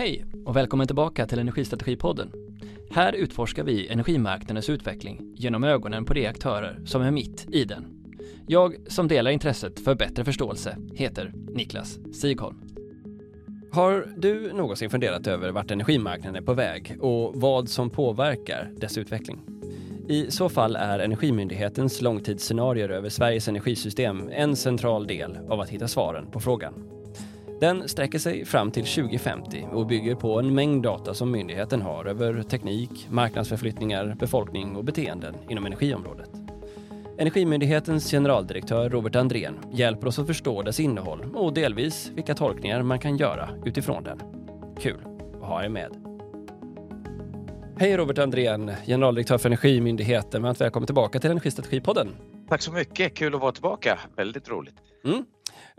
Hej och välkommen tillbaka till Energistrategipodden. Här utforskar vi energimarknadens utveckling genom ögonen på de aktörer som är mitt i den. Jag som delar intresset för bättre förståelse heter Niklas Sigholm. Har du någonsin funderat över vart energimarknaden är på väg och vad som påverkar dess utveckling? I så fall är Energimyndighetens långtidsscenarier över Sveriges energisystem en central del av att hitta svaren på frågan. Den sträcker sig fram till 2050 och bygger på en mängd data som myndigheten har över teknik, marknadsförflyttningar, befolkning och beteenden inom energiområdet. Energimyndighetens generaldirektör Robert Andrén hjälper oss att förstå dess innehåll och delvis vilka tolkningar man kan göra utifrån den. Kul att ha er med. Hej Robert Andrén, generaldirektör för Energimyndigheten. Varmt välkommen tillbaka till Energistrategipodden. Tack så mycket, kul att vara tillbaka. Väldigt roligt. Mm.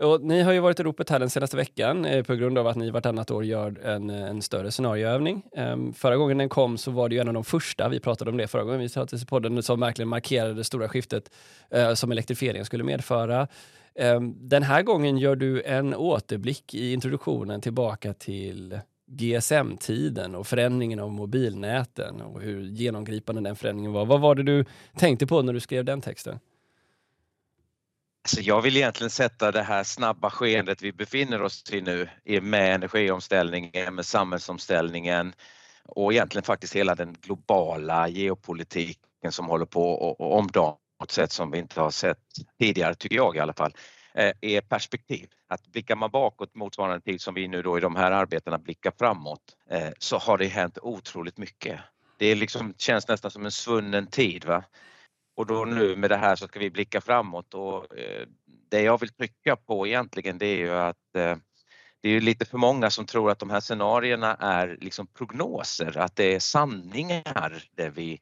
Och ni har ju varit i ropet här den senaste veckan eh, på grund av att ni vartannat år gör en, eh, en större scenarioövning. Ehm, förra gången den kom så var det ju en av de första, vi pratade om det förra gången vi satt i podden, som verkligen markerade det stora skiftet eh, som elektrifieringen skulle medföra. Ehm, den här gången gör du en återblick i introduktionen tillbaka till GSM-tiden och förändringen av mobilnäten och hur genomgripande den förändringen var. Vad var det du tänkte på när du skrev den texten? Alltså jag vill egentligen sätta det här snabba skeendet vi befinner oss i nu med energiomställningen, med samhällsomställningen och egentligen faktiskt hela den globala geopolitiken som håller på att omdanas på ett sätt som vi inte har sett tidigare, tycker jag i alla fall, eh, är perspektiv. Att blickar man bakåt motsvarande tid som vi nu då i de här arbetena blickar framåt eh, så har det hänt otroligt mycket. Det liksom, känns nästan som en svunnen tid. Va? Och då nu med det här så ska vi blicka framåt och eh, det jag vill trycka på egentligen det är ju att eh, det är lite för många som tror att de här scenarierna är liksom prognoser, att det är sanningar det vi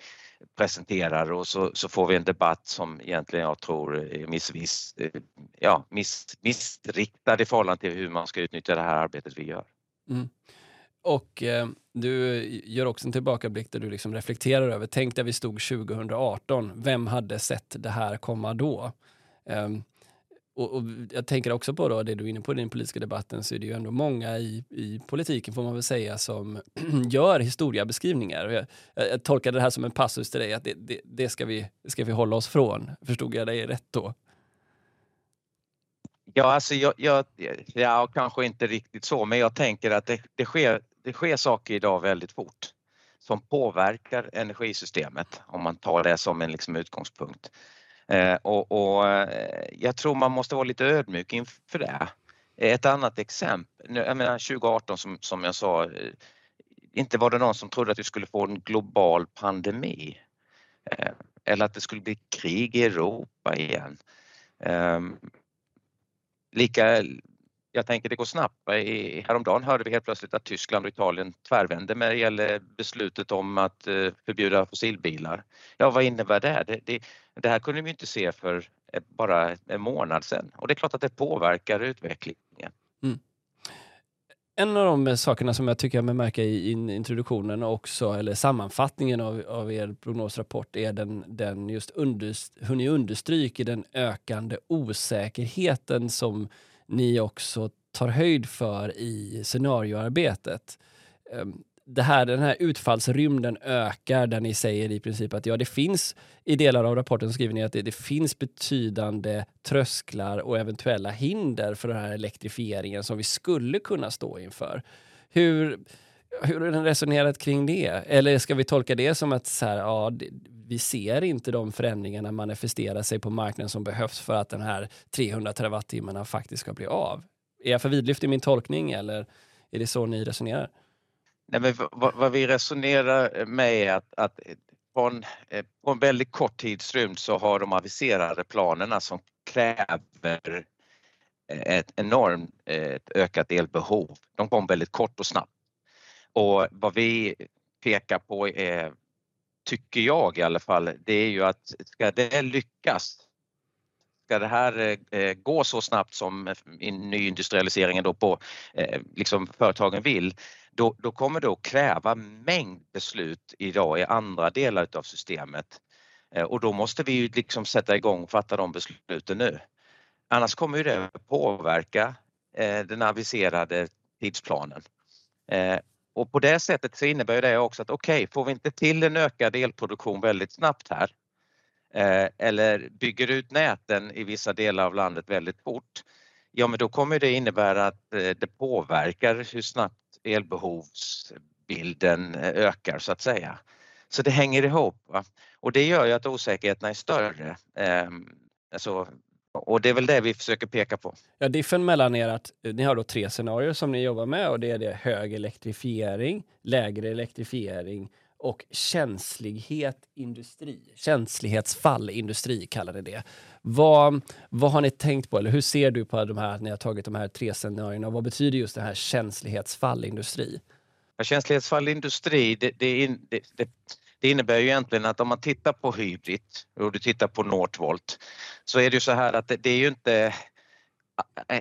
presenterar och så, så får vi en debatt som egentligen jag tror är missvis, eh, ja, miss, missriktad i förhållande till hur man ska utnyttja det här arbetet vi gör. Mm. Och eh, du gör också en tillbakablick där du liksom reflekterar över, tänk där vi stod 2018, vem hade sett det här komma då? Um, och, och, jag tänker också på då, det du är inne på i den politiska debatten, så är det ju ändå många i, i politiken, får man väl säga, som gör historiebeskrivningar. Jag, jag, jag tolkar det här som en passus till dig, att det, det, det, ska, vi, ska vi hålla oss från. Förstod jag dig rätt då? Ja, alltså jag, jag, ja, kanske inte riktigt så, men jag tänker att det, det, sker, det sker saker idag väldigt fort som påverkar energisystemet om man tar det som en liksom utgångspunkt. Eh, och, och, eh, jag tror man måste vara lite ödmjuk inför det. Ett annat exempel, jag menar 2018 som, som jag sa, eh, inte var det någon som trodde att vi skulle få en global pandemi eh, eller att det skulle bli krig i Europa igen. Ehm, lika, jag tänker det går snabbt. häromdagen hörde vi helt plötsligt att Tyskland och Italien tvärvände när det gäller beslutet om att eh, förbjuda fossilbilar. Ja, vad innebär det? Det, det, det här kunde vi inte se för eh, bara en månad sedan och det är klart att det påverkar utvecklingen. Mm. En av de sakerna som jag tycker jag mig märka i introduktionen också, eller sammanfattningen av, av er prognosrapport, är den, den just underst, hur ni understryker den ökande osäkerheten som ni också tar höjd för i scenarioarbetet. Ehm, det här, den här utfallsrymden ökar där ni säger i princip att ja, det finns i delar av rapporten skriver ni att det, det, finns betydande trösklar och eventuella hinder för den här elektrifieringen som vi skulle kunna stå inför. Hur, hur har ni resonerat kring det? Eller ska vi tolka det som att så här, ja, vi ser inte de förändringarna manifestera sig på marknaden som behövs för att den här 300 terawattimmarna faktiskt ska bli av? Är jag för vidlyftig i min tolkning eller är det så ni resonerar? Nej, men vad, vad vi resonerar med är att, att eh, på, en, eh, på en väldigt kort tidsrymd så har de aviserade planerna som kräver eh, ett enormt ett ökat elbehov. De kom väldigt kort och snabbt. Och vad vi pekar på är, tycker jag i alla fall, det är ju att ska det lyckas ska det här eh, eh gå så snabbt som nyindustrialiseringen då på eh, liksom företagen vill, då, då kommer det att kräva mängd beslut idag i andra delar av systemet. Eh, och då måste vi ju liksom sätta igång och fatta de besluten nu. Annars kommer ju det påverka eh, den aviserade tidsplanen. Eh, och på det sättet så innebär det också att okej, okay, får vi inte till en ökad elproduktion väldigt snabbt här eh, eller bygger ut näten i vissa delar av landet väldigt fort, ja men då kommer det innebära att eh, det påverkar hur snabbt elbehovsbilden eh, ökar så att säga. Så det hänger ihop va? och det gör ju att osäkerheten är större. Ehm, alltså, och det är väl det vi försöker peka på. Ja, diffen mellan er att ni har då tre scenarier som ni jobbar med och det är det hög elektrifiering, lägre elektrifiering och känslighet industri. Känslighetsfall industri kallar det det. Vad, vad har ni tänkt på eller hur ser du på de här, när ni har tagit de här tre scenarierna? Vad betyder just det här känslighetsfall industri? Ja, känslighetsfall industri, det, det, det, det det innebär ju egentligen att om man tittar på Hybrid och du tittar på Northvolt så är det ju så här att det, det är ju inte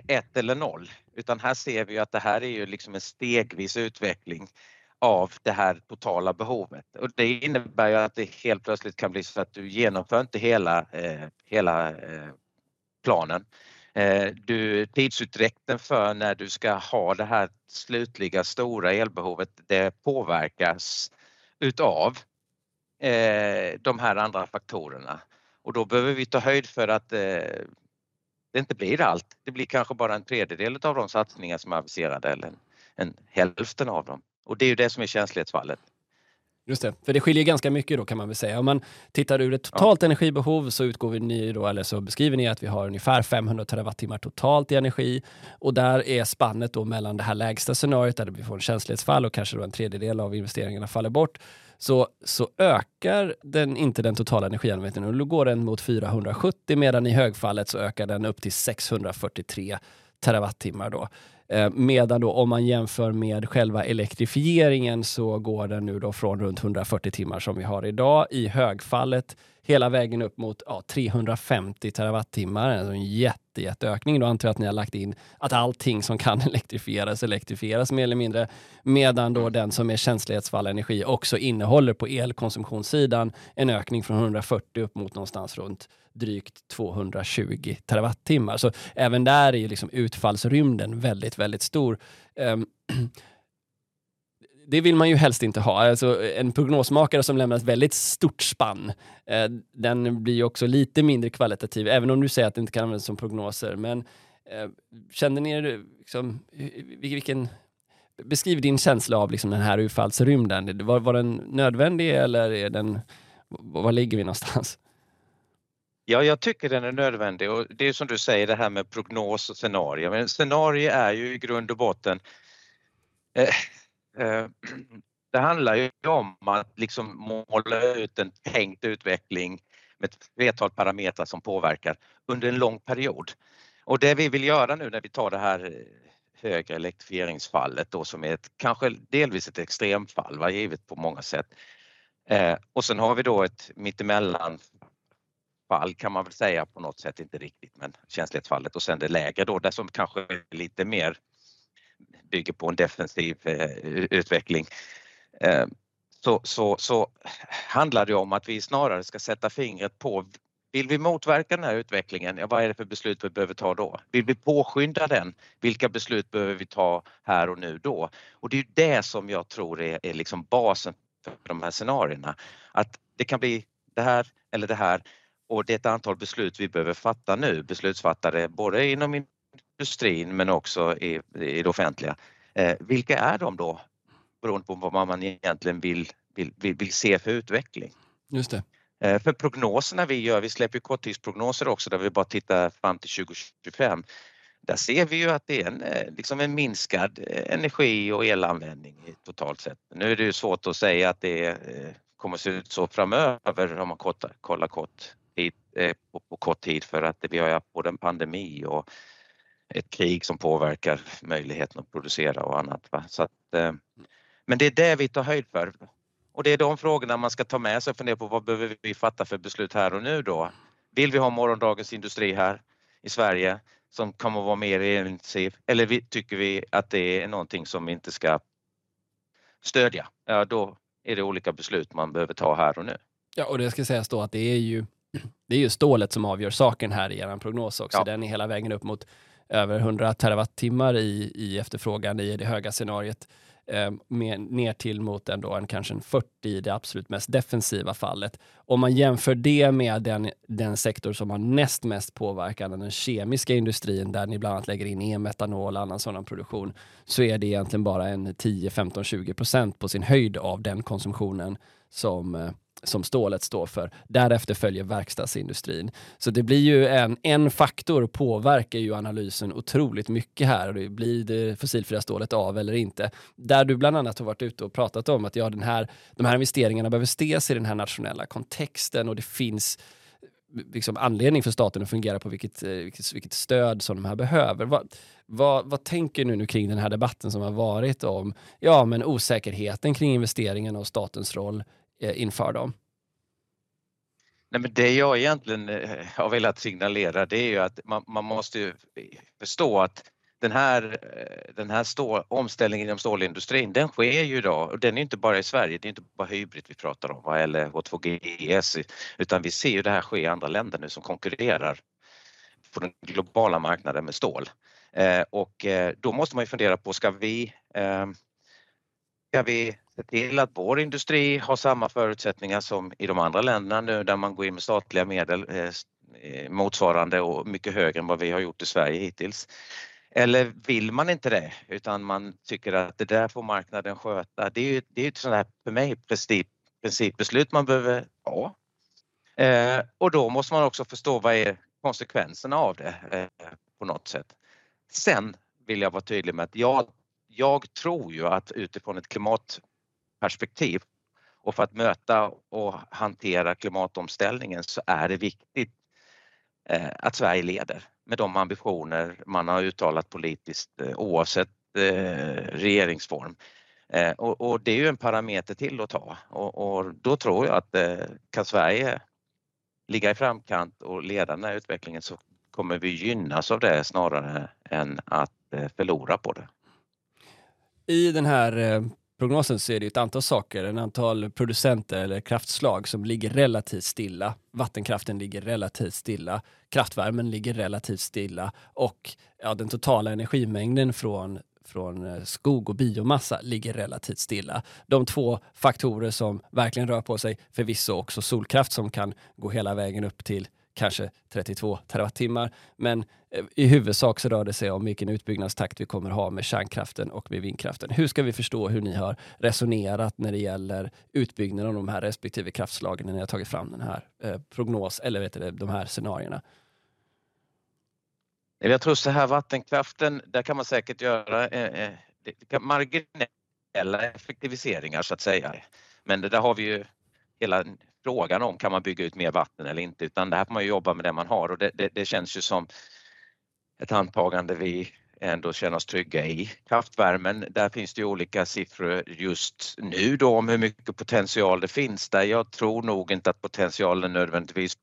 ett eller noll utan här ser vi att det här är ju liksom en stegvis utveckling av det här totala behovet. Och det innebär ju att det helt plötsligt kan bli så att du genomför inte hela, eh, hela eh, planen. Eh, du, tidsutdräkten för när du ska ha det här slutliga stora elbehovet det påverkas utav de här andra faktorerna. Och då behöver vi ta höjd för att eh, det inte blir allt. Det blir kanske bara en tredjedel av de satsningar som är aviserade eller en, en hälften av dem. Och det är ju det som är känslighetsfallet. Just det, för det skiljer ganska mycket då kan man väl säga. Om man tittar ur ett totalt ja. energibehov så utgår vi ni då, eller så beskriver ni att vi har ungefär 500 terawattimmar totalt i energi och där är spannet då mellan det här lägsta scenariot där vi får en känslighetsfall och kanske då en tredjedel av investeringarna faller bort så, så ökar den inte den totala energianvändningen. Då går den mot 470 medan i högfallet så ökar den upp till 643 terawattimmar. Då. Eh, medan då om man jämför med själva elektrifieringen så går den nu då från runt 140 timmar som vi har idag i högfallet hela vägen upp mot ja, 350 terawattimmar. Alltså en jätte, jätteökning. Då antar jag att ni har lagt in att allting som kan elektrifieras elektrifieras mer eller mindre. Medan då den som är känslighetsfall energi också innehåller på elkonsumtionssidan en ökning från 140 upp mot någonstans runt drygt 220 terawattimmar. Så även där är ju liksom utfallsrymden väldigt, väldigt stor. Um, det vill man ju helst inte ha. Alltså, en prognosmakare som lämnar ett väldigt stort spann, eh, den blir ju också lite mindre kvalitativ, även om du säger att det inte kan användas som prognoser. Men eh, känner ni er, liksom, vilken, beskriv din känsla av liksom, den här utfallsrymden. Var, var den nödvändig eller är den, var ligger vi någonstans? Ja, jag tycker den är nödvändig och det är som du säger det här med prognos och scenario. Men scenario är ju i grund och botten eh, eh, Eh, det handlar ju om att liksom måla ut en tänkt utveckling med ett flertal parametrar som påverkar under en lång period. Och det vi vill göra nu när vi tar det här eh, högre elektrifieringsfallet då som är ett, kanske delvis ett extremfall, va, givet på många sätt. Eh, och sen har vi då ett mittemellan fall kan man väl säga på något sätt, inte riktigt men känslighetsfallet och sen det lägre då, det som kanske är lite mer bygger på en defensiv eh, utveckling. Eh, så, så, så handlar det om att vi snarare ska sätta fingret på vill vi motverka den här utvecklingen, ja, vad är det för beslut vi behöver ta då? Vill vi påskynda den? Vilka beslut behöver vi ta här och nu då? Och det är det som jag tror är, är liksom basen för de här scenarierna. Att det kan bli det här eller det här och det är ett antal beslut vi behöver fatta nu, beslutsfattare både inom industrin men också i, i det offentliga. Eh, vilka är de då? Beroende på vad man egentligen vill, vill, vill, vill se för utveckling. Just det. Eh, för prognoserna vi gör, vi släpper korttidsprognoser också där vi bara tittar fram till 2025. Där ser vi ju att det är en, eh, liksom en minskad eh, energi och elanvändning totalt sett. Nu är det ju svårt att säga att det eh, kommer att se ut så framöver om man kollar kort tid, på, på, kort tid för att vi har både en pandemi och ett krig som påverkar möjligheten att producera och annat. Va? Så att, eh, men det är det vi tar höjd för. Och det är de frågorna man ska ta med sig och fundera på vad behöver vi fatta för beslut här och nu då? Vill vi ha morgondagens industri här i Sverige som kommer att vara mer elintensiv eller vi, tycker vi att det är någonting som vi inte ska stödja? Ja, då är det olika beslut man behöver ta här och nu. Ja, och det ska sägas då att det är ju det är ju stålet som avgör saken här i er prognos också. Ja. Den är hela vägen upp mot över 100 terawattimmar i, i efterfrågan i det höga scenariet. Ehm, med, ner till mot ändå en kanske en 40 i det absolut mest defensiva fallet. Om man jämför det med den, den sektor som har näst mest påverkan, den kemiska industrin, där ni bland annat lägger in e-metanol och annan sådan produktion, så är det egentligen bara en 10, 15, 20 procent på sin höjd av den konsumtionen som eh, som stålet står för. Därefter följer verkstadsindustrin. Så det blir ju en, en faktor påverkar ju analysen otroligt mycket här. Blir det fossilfria stålet av eller inte? Där du bland annat har varit ute och pratat om att ja, den här, de här investeringarna behöver ses i den här nationella kontexten och det finns liksom anledning för staten att fungera på vilket, eh, vilket, vilket stöd som de här behöver. Vad, vad, vad tänker du nu kring den här debatten som har varit om ja, men osäkerheten kring investeringarna och statens roll Eh, Eh, inför dem? Nej, men det jag egentligen eh, har velat signalera det är ju att man, man måste förstå att den här, eh, den här stål, omställningen inom stålindustrin den sker ju idag och den är inte bara i Sverige, det är inte bara Hybrid vi pratar om eller H2GS utan vi ser ju det här ske i andra länder nu som konkurrerar på den globala marknaden med stål. och då måste man ju fundera på, ska vi, ska vi se till att vår industri har samma förutsättningar som i de andra länderna nu där man går in med statliga medel eh, eh, motsvarande och mycket högre än vad vi har gjort i Sverige hittills. Eller vill man inte det utan man tycker att det där får marknaden sköta. Det är ju det är ett sånt här, för mig, princip, principbeslut man behöver ha. Eh, och då måste man också förstå vad är konsekvenserna av det eh, på något sätt. Sen vill jag vara tydlig med att jag, jag tror ju att utifrån ett klimat perspektiv. Och för att möta och hantera klimatomställningen så är det viktigt eh, att Sverige leder med de ambitioner man har uttalat politiskt eh, oavsett eh, regeringsform. Och, det är ju en parameter till att ta och, då tror jag att kan Sverige ligga i framkant och leda den här utvecklingen så kommer vi gynnas av det snarare än att förlora på det. I den här prognosen så är det ett antal saker, ett antal producenter eller kraftslag som ligger relativt stilla. Vattenkraften ligger relativt stilla, kraftvärmen ligger relativt stilla och ja, den totala energimängden från från eh, skog och biomassa ligger relativt stilla. De två faktorer som verkligen rör på sig, förvisso också solkraft som kan gå hela vägen upp till kanske 32 terawattimmar. Men eh, i huvudsak så rör det sig om vilken utbyggnadstakt vi kommer ha med kärnkraften och med vindkraften. Hur ska vi förstå hur ni har resonerat när det gäller utbyggnaden av de här respektive kraftslagen när ni har tagit fram den här eh, prognos eller vet du, de här scenarierna? Jag tror så här vattenkraften, där kan man säkert göra eh, eh marginella effektiviseringar så att säga. Men det där har vi ju hela frågan om kan man bygga ut mer vatten eller inte utan det här får man jobba med det man har och det, det, det känns ju som ett antagande vi ändå känner oss trygga i. Kraftvärmen, där finns det ju olika siffror just nu då om hur mycket potential det finns där. Jag tror nog inte att potentialen nödvändigtvis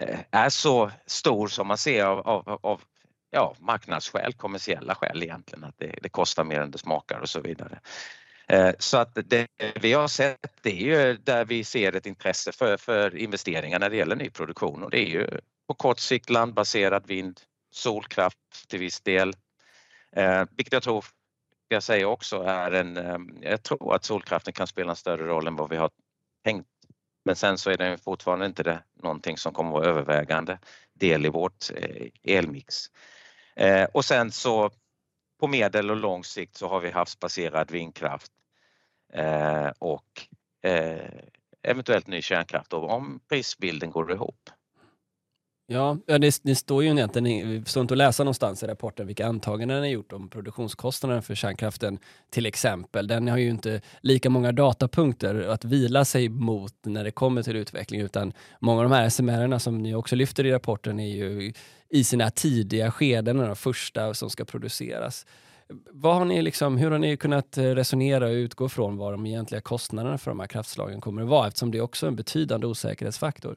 eh, är så stor som man ser av, av, av ja, marknadsskäl, kommersiella skäl egentligen, att det, det, kostar mer än det smakar och så vidare. Eh, så att det vi har sett det är ju där vi ser ett intresse för, för investeringar när det gäller nyproduktion och det är ju på kort sikt landbaserad vind, solkraft till viss del. Eh, vilket jag tror, jag säger också, är en... Eh, jag tror att solkraften kan spela en större roll än vad vi har tänkt. Men sen så är den fortfarande inte det någonting som kommer att vara övervägande del i vårt elmix. Och sen så på medel och lång sikt så har vi havsbaserad vindkraft Eh, och eh, eventuellt ny kärnkraft om prisbilden går ihop. Ja, det, det står ju egentligen, vi står inte att läsa någonstans i rapporten vilka antaganden ni gjort om produktionskostnaden för kärnkraften till exempel. Den har ju inte lika många datapunkter att vila sig mot när det kommer till utveckling utan många av de här SMR som ni också lyfter i rapporten är ju i sina tidiga skeden, de första som ska produceras. Vad har ni liksom, hur har ni kunnat eh, resonera och utgå från vad de egentliga kostnaderna för de här kraftslagen kommer att vara eftersom det är också en betydande osäkerhetsfaktor?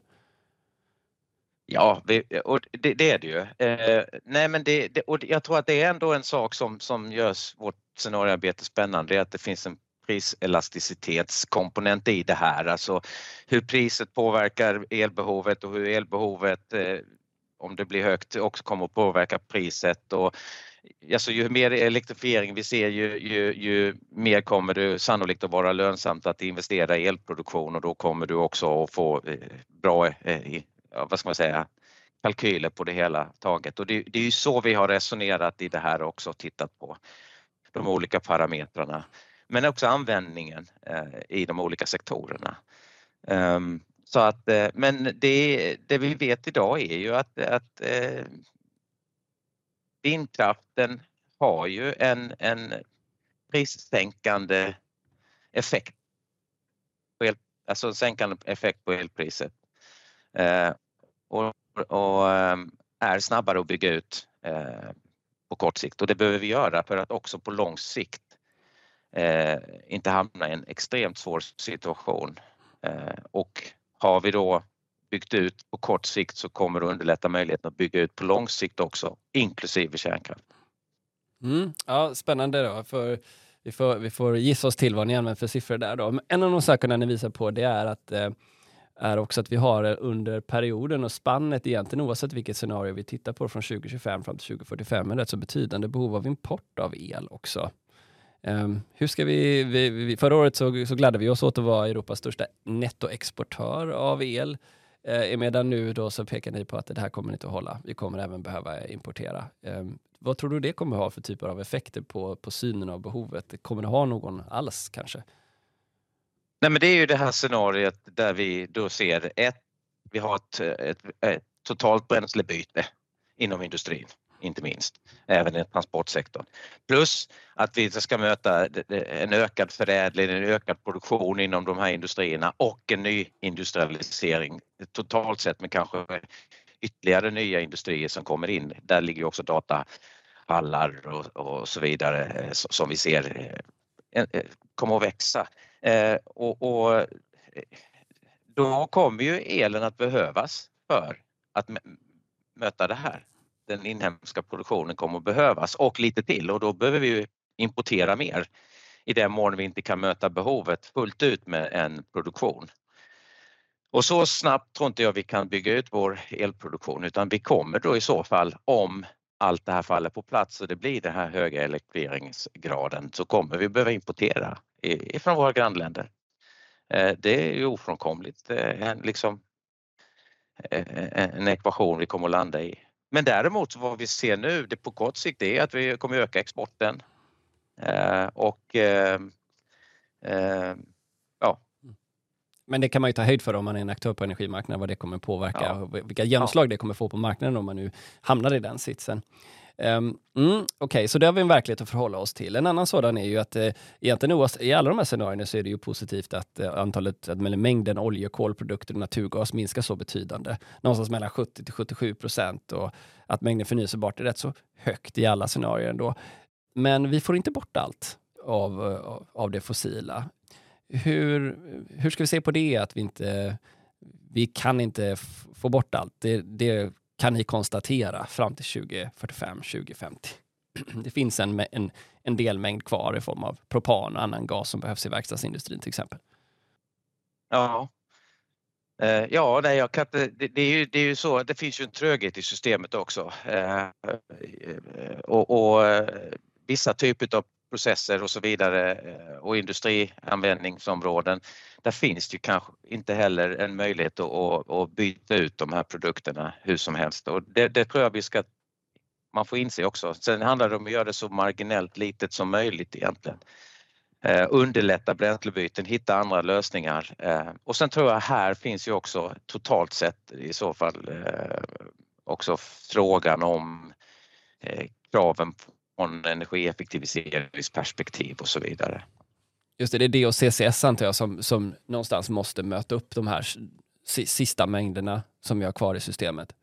Ja, och det, det, är det ju. Eh, nej men det, det, och jag tror att det är ändå en sak som, som gör vårt scenarioarbete spännande, det är att det finns en priselasticitetskomponent i det här, alltså hur priset påverkar elbehovet och hur elbehovet, eh, om det blir högt, också kommer att påverka priset och alltså ju mer elektrifiering vi ser ju, ju, ju mer kommer det sannolikt att vara lönsamt att investera i elproduktion och då kommer du också att få eh, bra, eh, vad ska man säga, kalkyler på det hela taget och det, det är ju så vi har resonerat i det här också och tittat på de olika parametrarna men också användningen eh, i de olika sektorerna. Ehm, så att, men det, det vi vet idag är ju att, att vindkraften har ju en, en prissänkande effekt. På el, alltså sänkande effekt på elpriset. Eh, och, och ehm, är snabbare att bygga ut eh, på kort sikt och det behöver vi göra för att också på lång sikt eh, inte hamna i en extremt svår situation. Eh, och har vi då byggt ut på kort sikt så kommer det underlätta möjligheten att bygga ut på lång sikt också, inklusive kärnkraft. Mm, ja, spännande då. För vi, får, vi får gissa oss till vad ni använder för siffror där då. Men en av de sakerna ni visar på det är att eh, är också att vi har under perioden och spannet egentligen oavsett vilket scenario vi tittar på från 2025 fram till 2045 en rätt så betydande behov av import av el också. Um, hur ska vi, vi, vi, förra året så, så gladde vi oss åt att vara Europas största nettoexportör av el. Eh, medan nu då så pekar ni på att det här kommer inte att hålla. Vi kommer även behöva importera. Eh, vad tror du det kommer ha för typer av effekter på, på synen av behovet? Kommer det ha någon alls kanske? Nej men det är ju det här scenariet där vi då ser ett, vi har ett, ett, ett totalt bränslebyte inom industrin inte minst, även i transportsektorn. Plus att vi ska möta en ökad förädling, en ökad produktion inom de här industrierna och en ny industrialisering totalt sett med kanske ytterligare nya industrier som kommer in. Där ligger också datahallar och, och så vidare eh, som vi ser eh, eh, kommer att växa. Och, och då kommer ju elen att behövas för att möta det här den inhemska produktionen kommer att behövas och lite till och då behöver vi importera mer i den mån vi inte kan möta behovet fullt ut med en produktion. Och så snabbt tror inte jag vi kan bygga ut vår elproduktion utan vi kommer då i så fall om allt det här faller på plats och det blir den här höga elektrifieringsgraden så kommer vi behöva importera ifrån våra grannländer. Eh, det är ju ofrånkomligt, en, liksom, eh, en ekvation vi kommer att landa i. Men däremot vad vi ser nu det på kort sikt är att vi kommer öka exporten eh, och eh, eh, ja. Men det kan man ju ta höjd för om man är en aktör på energimarknaden, vad det kommer påverka ja. och vilka genomslag ja. det kommer få på marknaden om man nu hamnar i den sitsen. Um, mm, Okej, okay, så det har vi en verklighet att förhålla oss till. En annan sådan är ju att eh, egentligen i alla de här scenarierna så är det ju positivt att eh, antalet, eller mängden olje, kolprodukter och naturgas minskar så betydande. Någonstans mellan 70 till 77 procent och att mängden förnyelsebart är rätt så högt i alla scenarier ändå. Men vi får inte bort allt av, av, av det fossila. Hur, hur ska vi se på det att vi inte vi kan inte få bort allt. Det, det kan ni konstatera fram till 2045, 2050. Det finns en, en, en delmängd kvar i form av propan och annan gas som behövs i verkstadsindustrin till exempel. Ja, eh, Ja, nej, jag kan det, det, är ju, det är ju så, det finns ju en tröghet i systemet också. Eh, eh, och, och vissa typer av processer och så vidare eh, och industrianvändningsområden där finns det kanske inte heller en möjlighet att, att, byta ut de här produkterna hur som helst och det, det tror jag vi ska man får inse också. Sen handlar det om att göra det så marginellt litet som möjligt egentligen. Eh, underlätta bränslebyten, hitta andra lösningar eh, och sen tror jag här finns ju också totalt sett i så fall eh, också frågan om eh, kraven från energieffektiviseringsperspektiv och så vidare. Just det, det är det och CCS antar jag som, som någonstans måste möta upp de här sista mängderna som vi har kvar i systemet.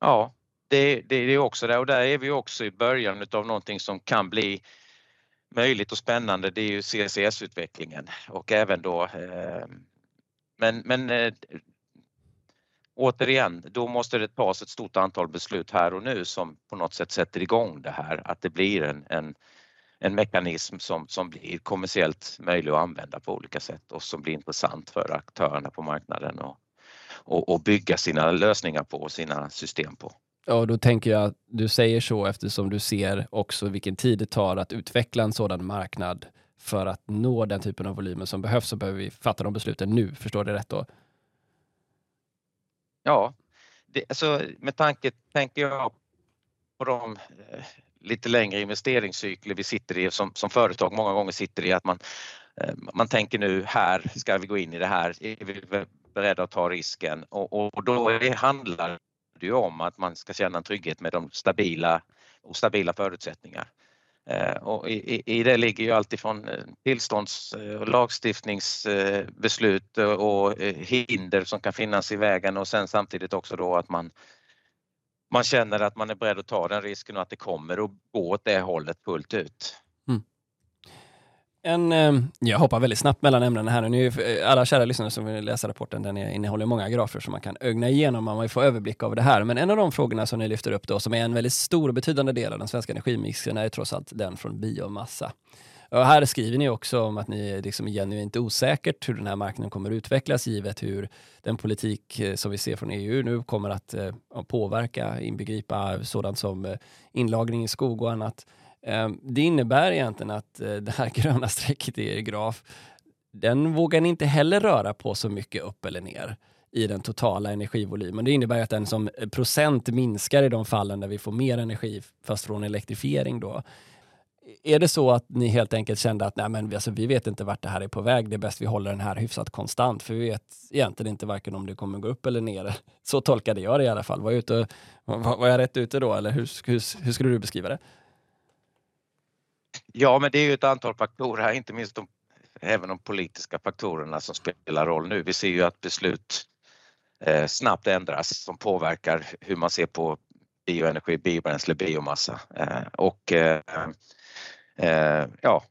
Ja, det, det, det är också det och där är vi också i början av någonting som kan bli möjligt och spännande. Det är ju CCS-utvecklingen och även då eh, men, men eh, återigen, då måste det tas ett stort antal beslut här och nu som på något sätt sätter igång det här, att det blir en, en en mekanism som, som blir kommersiellt möjlig att använda på olika sätt och som blir intressant för aktörerna på marknaden och, och, och bygga sina lösningar på och sina system på. Ja, då tänker jag att du säger så eftersom du ser också vilken tid det tar att utveckla en sådan marknad för att nå den typen av volymer som behövs så behöver vi fatta de besluten nu. Förstår du rätt då? Ja, det, alltså, med tanke tänker jag på de eh, lite längre investeringscykler vi sitter i som, som företag många gånger sitter i att man, eh, man tänker nu här ska vi gå in i det här, är vi beredda att ta risken och, och då är, handlar det ju om att man ska känna en trygghet med de stabila och stabila förutsättningar. Eh, och i, i det ligger ju alltifrån eh, tillstånds eh, och lagstiftningsbeslut och hinder som kan finnas i vägen och sen samtidigt också då att man man känner att man är beredd att ta den risken och att det kommer att gå åt det hållet fullt ut. En, ehm, jag hoppar väldigt snabbt mellan ämnena här. nu. Eh, alla kära lyssnare som vill läsa rapporten, den innehåller många grafer som man kan ögna igenom, man får överblick över det här. Men en av de frågorna som ni lyfter upp då, som är en väldigt stor och betydande del av den svenska energimixen, är trots allt den från biomassa. Och här skriver ni också om att ni liksom är genuint osäkert hur den här marknaden kommer att utvecklas givet hur den politik eh, som vi ser från EU nu kommer att eh, påverka, inbegripa sådant som inlagring i skog och annat. Ehm, det innebär egentligen att eh, det här gröna strecket i er graf, den vågar ni inte heller röra på så mycket upp eller ner i den totala energivolymen. Det innebär att den som eh, procent minskar i de fallen där vi får mer energi, fast från elektrifiering då är det så att ni helt enkelt kände att nej, men alltså, vi vet inte vart det här är på väg, det är bäst vi håller den här hyfsat konstant, för vi vet egentligen inte varken om det kommer gå upp eller ner. Så tolkade jag det i alla fall. Var jag, ute, var, var jag rätt ute då, eller hur, hur, hur skulle du beskriva det? Ja, men det är ju ett antal faktorer här, inte minst de, även de politiska faktorerna som spelar roll nu. Vi ser ju att beslut eh, snabbt ändras som påverkar hur man ser på bioenergi, biobränsle, biomassa. Eh, och eh, eh, ja,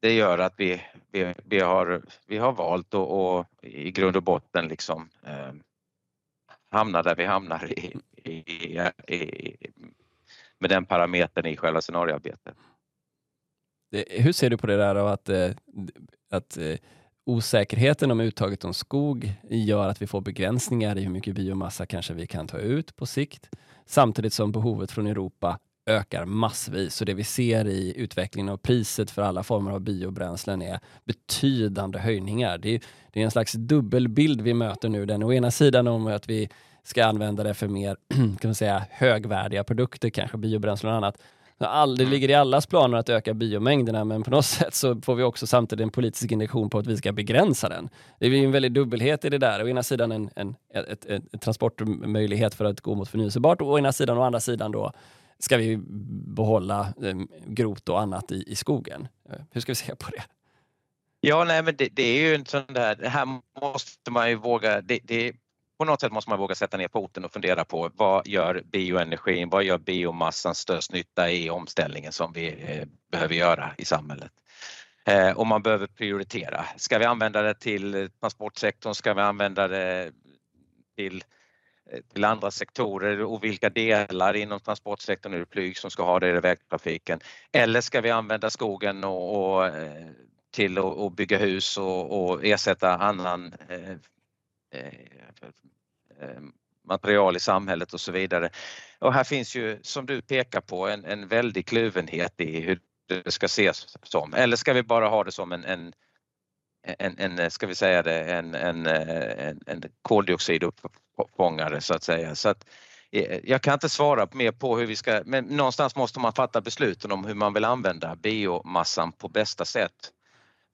det gör att vi, vi, vi, har, vi har valt att och i grund och botten liksom eh, hamna där vi hamnar i, i, i, med den parametern i själva scenarioarbetet. Hur ser du på det där av att, eh, att eh, osäkerheten om uttaget om skog gör att vi får begränsningar i hur mycket biomassa kanske vi kan ta ut på sikt, samtidigt som behovet från Europa ökar massvis. Så det vi ser i utvecklingen av priset för alla former av biobränslen är betydande höjningar. Det är, det är en slags dubbelbild vi möter nu. Den å ena sidan om att vi ska använda det för mer kan man säga, högvärdiga produkter, kanske biobränslen och annat. Det ligger i allas planer att öka biomängderna, men på något sätt så får vi också samtidigt en politisk injektion på att vi ska begränsa den. Det är en väldig dubbelhet i det där. Å ena sidan en, en, ett, ett, ett transportmöjlighet för att gå mot förnyelsebart och å ena sidan, å andra sidan då ska vi behålla eh, grot och annat i, i skogen. Hur ska vi se på det? Ja, nej, men det, det är ju en sån där, det här måste man ju våga, det, det, på något sätt måste man våga sätta ner foten och fundera på vad gör bioenergin, vad gör biomassan störst nytta i omställningen som vi eh, behöver göra i samhället? Eh, och man behöver prioritera. Ska vi använda det till transportsektorn? Ska vi använda det till eh, till andra sektorer och vilka delar inom transportsektorn är det flyg som ska ha det i vägtrafiken? Eller ska vi använda skogen och, och till att bygga hus och, och ersätta annan eh, Eh, eh, material i samhället och så vidare. Och här finns ju, som du pekar på, en, en väldig kluvenhet i hur det ska ses som. Eller ska vi bara ha det som en, en en, en, ska vi säga det, en, en, en, en koldioxiduppfångare så att säga. Så att, eh, jag kan inte svara mer på hur vi ska, men någonstans måste man fatta besluten om hur man vill använda biomassan på bästa sätt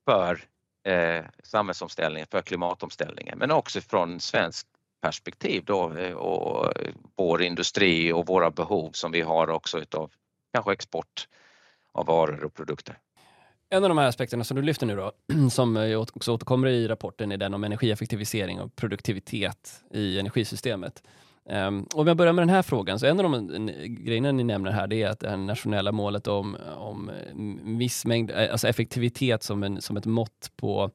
för eh, samhällsomställningen, för klimatomställningen, men också från svensk perspektiv då eh, och eh, vår industri och våra behov som vi har också utav kanske export av varor och produkter. En av de här aspekterna som du lyfter nu då, som eh, också återkommer i rapporten, är den om energieffektivisering och produktivitet i energisystemet. Um, om jag börjar med den här frågan, så en av de grejerna ni nämner här, det är att det nationella målet om, om mm, viss mängd, eh, alltså effektivitet som, en, som ett mått på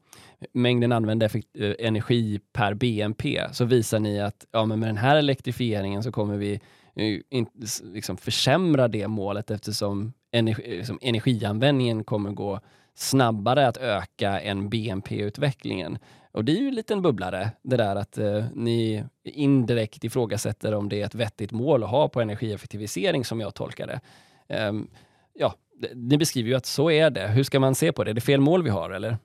mängden använd effekt, eh, energi per BNP, så visar ni att ja, men med den här elektrifieringen så kommer vi eh, in, liksom försämra det målet eftersom energi, liksom energianvändningen kommer gå snabbare att öka än BNP-utvecklingen. Och det är ju en liten bubblare, det där att eh, ni indirekt ifrågasätter om det är ett vettigt mål att ha på energieffektivisering som jag tolkar det. Eh, ja, ni beskriver ju att så är det. Hur ska man se på det? Är det fel mål vi har eller?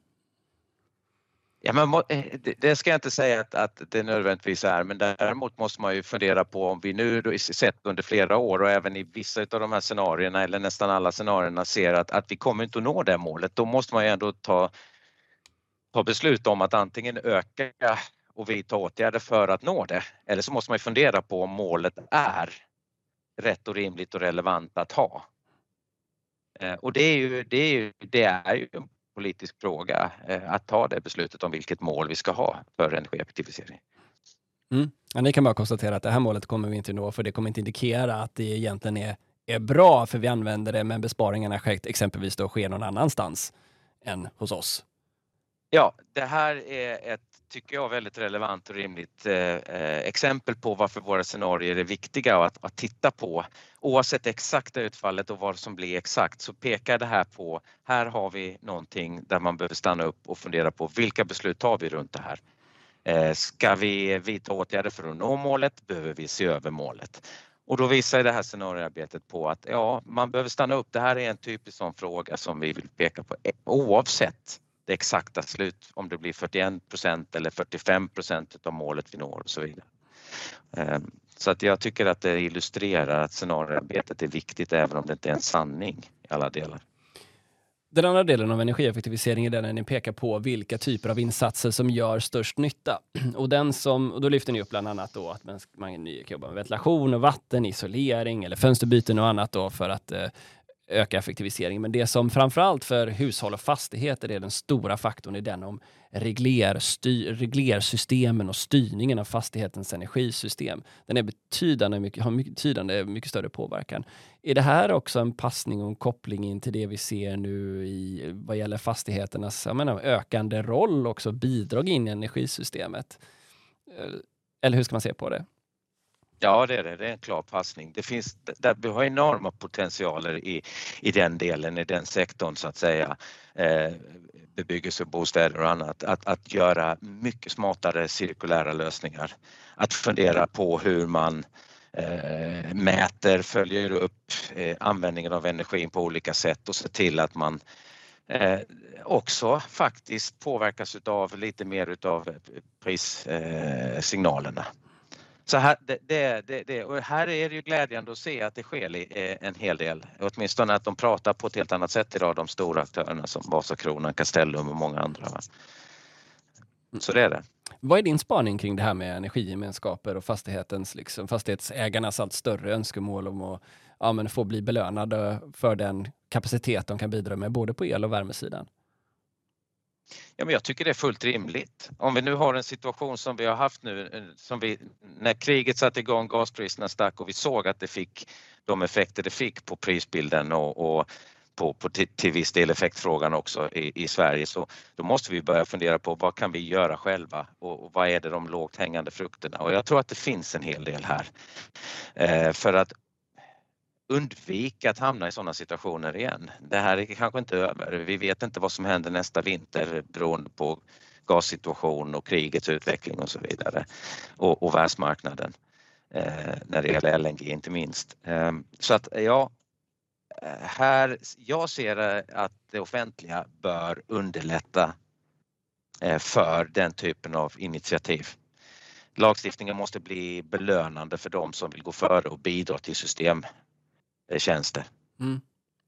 Ja, men eh, det ska jag inte säga att, att det nödvändigtvis är, men däremot måste man ju fundera på om vi nu sett under flera år och även i vissa av de här scenarierna eller nästan alla scenarierna ser att, att vi kommer inte att nå det målet. Då måste man ju ändå ta, ta beslut om att antingen öka och vidta åtgärder för att nå det. Eller så måste man ju fundera på om målet är rätt och rimligt och relevant att ha. Eh, och det är ju, det är ju, det är ju en politisk fråga eh, att ta det beslutet om vilket mål vi ska ha för energieffektivisering. Mm. Ja, ni kan bara konstatera att det här målet kommer vi inte nå för det kommer inte indikera att det egentligen är, är bra för vi använder det men besparingarna exempelvis då sker någon annanstans än hos oss. Ja, det här är ett, tycker jag, väldigt relevant och rimligt eh, eh, exempel på varför våra scenarier är viktiga att, att titta på. Oavsett exakta utfallet och vad som blir exakt så pekar det här på, här har vi någonting där man behöver stanna upp och fundera på vilka beslut tar vi runt det här? Eh, ska vi vidta åtgärder för att nå målet? Behöver vi se över målet? Och då visar det här scenarioarbetet på att ja, man behöver stanna upp. Det här är en typisk sån fråga som vi vill peka på eh, oavsett det exakta slut, om det blir 41 procent eller 45 procent av målet vi når och så vidare. Ehm, så att jag tycker att det illustrerar att scenarioarbetet är viktigt även om det inte är en sanning i alla delar. Den andra delen av energieffektivisering är den när ni pekar på vilka typer av insatser som gör störst nytta. Och, den som, och då lyfter ni upp bland annat då att man, man kan jobba med ventilation och vatten, isolering eller fönsterbyten och annat då för att eh, öka effektiviseringen, Men det som framförallt för hushåll och fastigheter är den stora faktorn är den om reglersystemen och styrningen av fastighetens energisystem. Den är betydande, mycket, har mycket, betydande, mycket större påverkan. Är det här också en passning och en koppling in till det vi ser nu i vad gäller fastigheternas jag menar, ökande roll också, bidrag in i energisystemet? Eh, eller hur ska man se på det? Ja, det är det. Det är en klar passning. Det finns, där, vi har enorma potentialer i, i den delen, i den sektorn så att säga. Eh, bebyggelse, bostäder och annat. Att, att göra mycket smartare cirkulära lösningar. Att fundera på hur man eh, mäter, följer upp eh, användningen av energin på olika sätt och ser till att man eh, också faktiskt påverkas utav lite mer utav eh, prissignalerna. Eh, så här, det, det, det, och här är det ju glädjande att se att det sker eh, en hel del. Åtminstone att de pratar på ett helt annat sätt idag, de stora aktörerna som Vasakronan, Castellum och många andra. Så det är det. Vad är din spaning kring det här med energigemenskaper och fastighetens, liksom, fastighetsägarnas allt större önskemål om att ja, men få bli belönade för den kapacitet de kan bidra med både på el och värmesidan? Ja, men jag tycker det är fullt rimligt. Om vi nu har en situation som vi har haft nu, eh, som vi, när kriget satte igång, gaspriserna stack och vi såg att det fick de effekter det fick på prisbilden och, och på, på till, till viss del effektfrågan också i, i, Sverige så då måste vi börja fundera på vad kan vi göra själva och, och vad är det de lågt hängande frukterna och jag tror att det finns en hel del här. Eh, för att undvika att hamna i sådana situationer igen. Det här är kanske inte över. Vi vet inte vad som händer nästa vinter beroende på gassituation och krigets utveckling och så vidare och, och världsmarknaden eh, när det gäller LNG inte minst. Eh, så att ja, eh, här, jag ser eh, att det offentliga bör underlätta eh, för den typen av initiativ. Lagstiftningen måste bli belönande för de som vill gå före och bidra till system tjänster. Mm.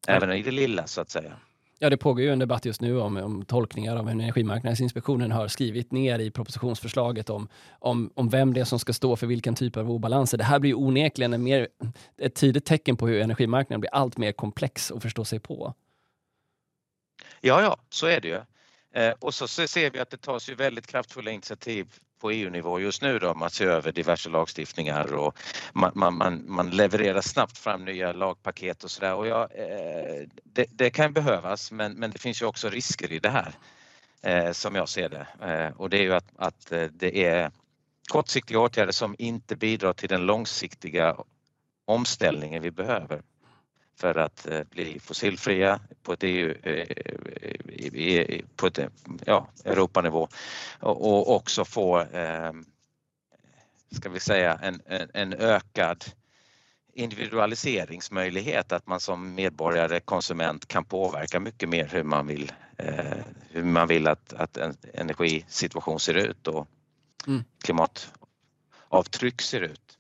Även i det lilla så att säga. Ja, det pågår ju en debatt just nu om, om tolkningar av hur Energimarknadsinspektionen har skrivit ner i propositionsförslaget om, om, om vem det är som ska stå för vilken typ av obalanser. Det här blir onekligen en mer, ett tidigt tecken på hur energimarknaden blir allt mer komplex att förstå sig på. Ja, ja, så är det ju. Eh, och så ser vi att det tas ju väldigt kraftfulla initiativ på EU-nivå just nu då, att se över diverse lagstiftningar och man, man, man, man levererar snabbt fram nya lagpaket och sådär. Ja, eh, det, det, kan behövas men, men det finns ju också risker i det här eh, som jag ser det. Eh, och det är ju att, att eh, det är kortsiktiga åtgärder som inte bidrar till den långsiktiga omställningen vi behöver för att eh, bli fossilfria på ett, EU, på ett ja, Europanivå och också få, ska vi säga, en, en ökad individualiseringsmöjlighet att man som medborgare, konsument kan påverka mycket mer hur man vill, hur man vill att, att en energisituation ser ut och mm. klimatavtryck ser ut.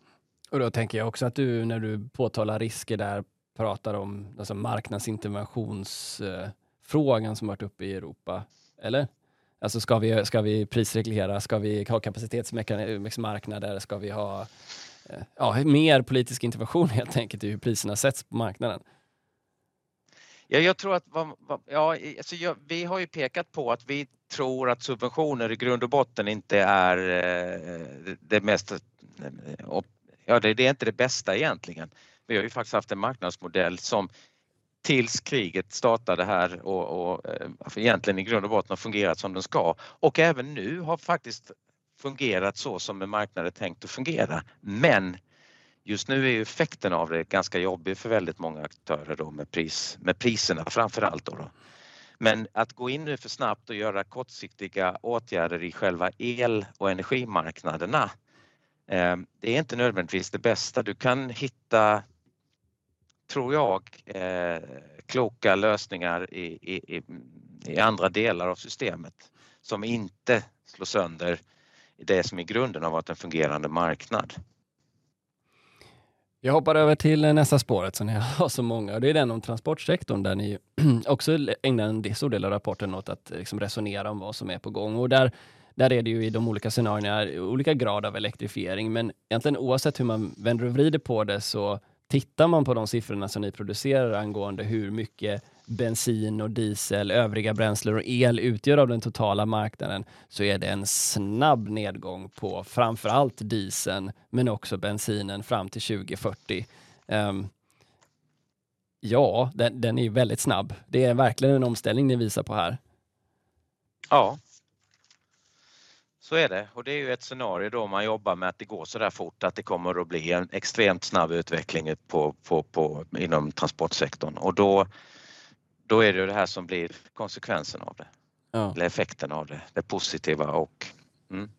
Och då tänker jag också att du när du påtalar risker där pratar om alltså marknadsinterventionsfrågan som varit uppe i Europa, eller? Alltså ska vi, ska vi prisreglera, ska vi ha kapacitetsmarknader, ska vi ha eh, ja, mer politisk intervention helt enkelt i hur priserna sätts på marknaden? Ja, jag tror att ja, alltså jag, vi har ju pekat på att vi tror att subventioner i grund och botten inte är eh, det mest eh, ja det, det är inte det bästa egentligen. Vi har ju faktiskt haft en marknadsmodell som tills kriget startade här och, och eh, egentligen i grund och botten har fungerat som den ska och även nu har faktiskt fungerat så som en marknad är tänkt att fungera. Men just nu är ju effekten av det ganska jobbig för väldigt många aktörer då med, pris, med priserna framförallt. Då, då. Men att gå in nu för snabbt och göra kortsiktiga åtgärder i själva el och energimarknaderna eh, det är inte nödvändigtvis det bästa. Du kan hitta, tror jag, eh, kloka lösningar i, i, i andra delar av systemet som inte slår sönder det som i grunden har varit en fungerande marknad. Jag hoppar över till nästa spåret som ni har så många. Det är den om transportsektorn där ni också ägnar en stor del av rapporten åt att eh, liksom resonera om vad som är på gång. Och där där är det ju i de olika scenarierna olika grad av elektrifiering, men egentligen oavsett hur man vänder och vrider på det så tittar man på de siffrorna som ni producerar angående hur mycket bensin och diesel, övriga bränslen och el utgör av den totala marknaden så är det en snabb nedgång på framförallt dieseln men också bensinen fram till 2040. Um, ehm, ja, den, den är väldigt snabb. Det är verkligen en omställning ni visar på här. Ja, så är det och det är ju ett scenario då man jobbar med att det går så där fort att det kommer att bli en extremt snabb utveckling på, på, på, inom transportsektorn och då, då är det det här som blir konsekvensen av det. Ja. Eller effekten av det, det positiva och... Mm.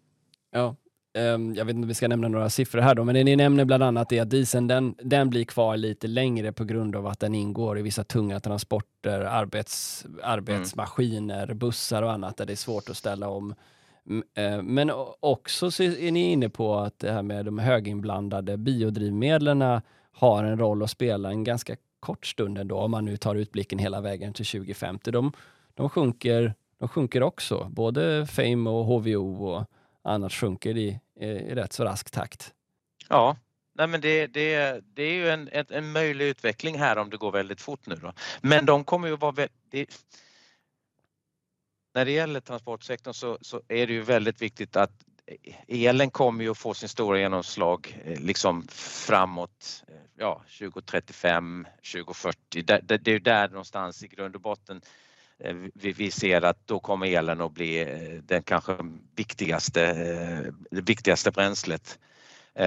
Ja, um, jag vet inte om vi ska nämna några siffror här då, men ni nämner bland annat det att dieseln den, den blir kvar lite längre på grund av att den ingår i vissa tunga transporter, arbets, arbetsmaskiner, mm. bussar och annat där det är svårt att ställa om Eh, men också är ni inne på att det här med de höginblandade biodrivmedlen har en roll att spela en ganska kort stund ändå, om man nu tar utblicken hela vägen till 2050. De, de, sjunker, de sjunker också, både Fame och HVO och annat sjunker i, i, rätt så rask takt. Ja, Nej, men det, det, det är ju en, en, möjlig utveckling här om det går väldigt fort nu. Då. Men de kommer ju vara... Väldigt, när det gäller transportsektorn så, så, är det ju väldigt viktigt att eh, elen kommer ju att få sin stora genomslag eh, liksom framåt eh, ja, 2035, 2040. Det, det, det är där någonstans i grund och botten vi, vi ser att då kommer elen att bli den kanske viktigaste, det viktigaste bränslet.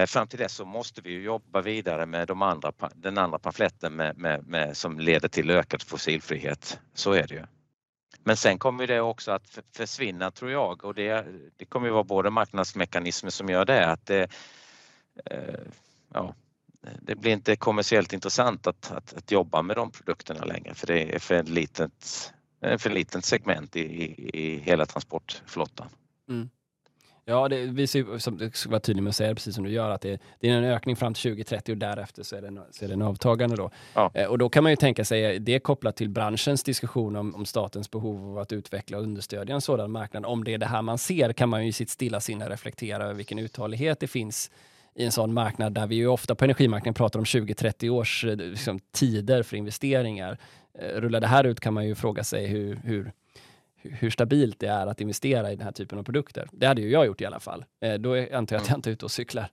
Fram till dess så måste vi jobba vidare med de andra, den andra pamfletten med, med, med, som leder till ökad fossilfrihet. Så är det ju. Men sen kommer det också att försvinna tror jag och det, det kommer ju vara både marknadsmekanismer som gör det att det, eh, ja, det blir inte kommersiellt intressant att, att, att, jobba med de produkterna längre för det är för litet, för litet segment i, i, i hela transportflottan. Mm. Ja, det visar ju, som du ska vara tydlig med att säga, precis som du gör, att det, det är en ökning fram till 2030 och därefter så är det en, så är det en avtagande. Då. Ja. Eh, och då kan man ju tänka sig, det är kopplat till branschens diskussion om, om statens behov av att utveckla och understödja en sådan marknad. Om det är det här man ser kan man ju i sitt stilla sinne reflektera över vilken uthållighet det finns i en sån marknad där vi ju ofta på energimarknaden pratar om 20-30 års eh, liksom, tider för investeringar. Eh, rullar det här ut kan man ju fråga sig hur, hur hur stabilt det är att investera i den här typen av produkter. Det hade ju jag gjort i alla fall. Eh, då antar jag att jag inte är ute och cyklar.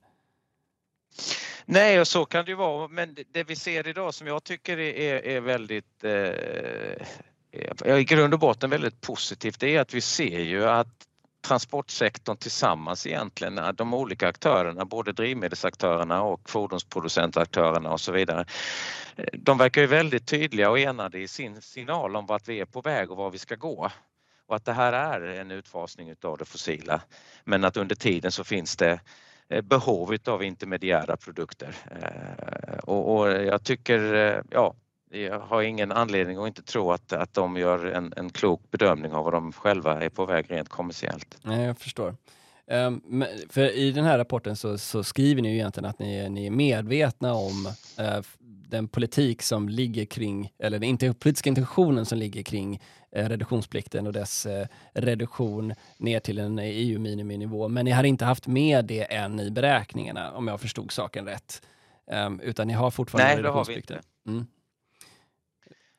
Nej, och så kan det ju vara. Men det vi ser idag som jag tycker är, är väldigt, eh, i grund och botten väldigt positivt, det är att vi ser ju att transportsektorn tillsammans egentligen, de olika aktörerna, både drivmedelsaktörerna och fordonsproducentaktörerna och så vidare. De verkar ju väldigt tydliga och enade i sin signal om vart vi är på väg och var vi ska gå och att det här är en utfasning utav det fossila. Men att under tiden så finns det eh, behov av intermediära produkter eh, och, och jag tycker, eh, ja, jag har ingen anledning att inte tro att, att de gör en, en klok bedömning av vad de själva är på väg rent kommersiellt. Nej, jag förstår. Um, för I den här rapporten så, så, skriver ni ju egentligen att ni, ni är medvetna om uh, den politik som ligger kring, eller den inte, politiska intentionen som ligger kring uh, reduktionsplikten och dess uh, reduktion ner till en EU-miniminivå. Men ni har inte haft med det än i beräkningarna, om jag förstod saken rätt. Um, utan ni har fortfarande Nej, reduktionsplikten. Mm.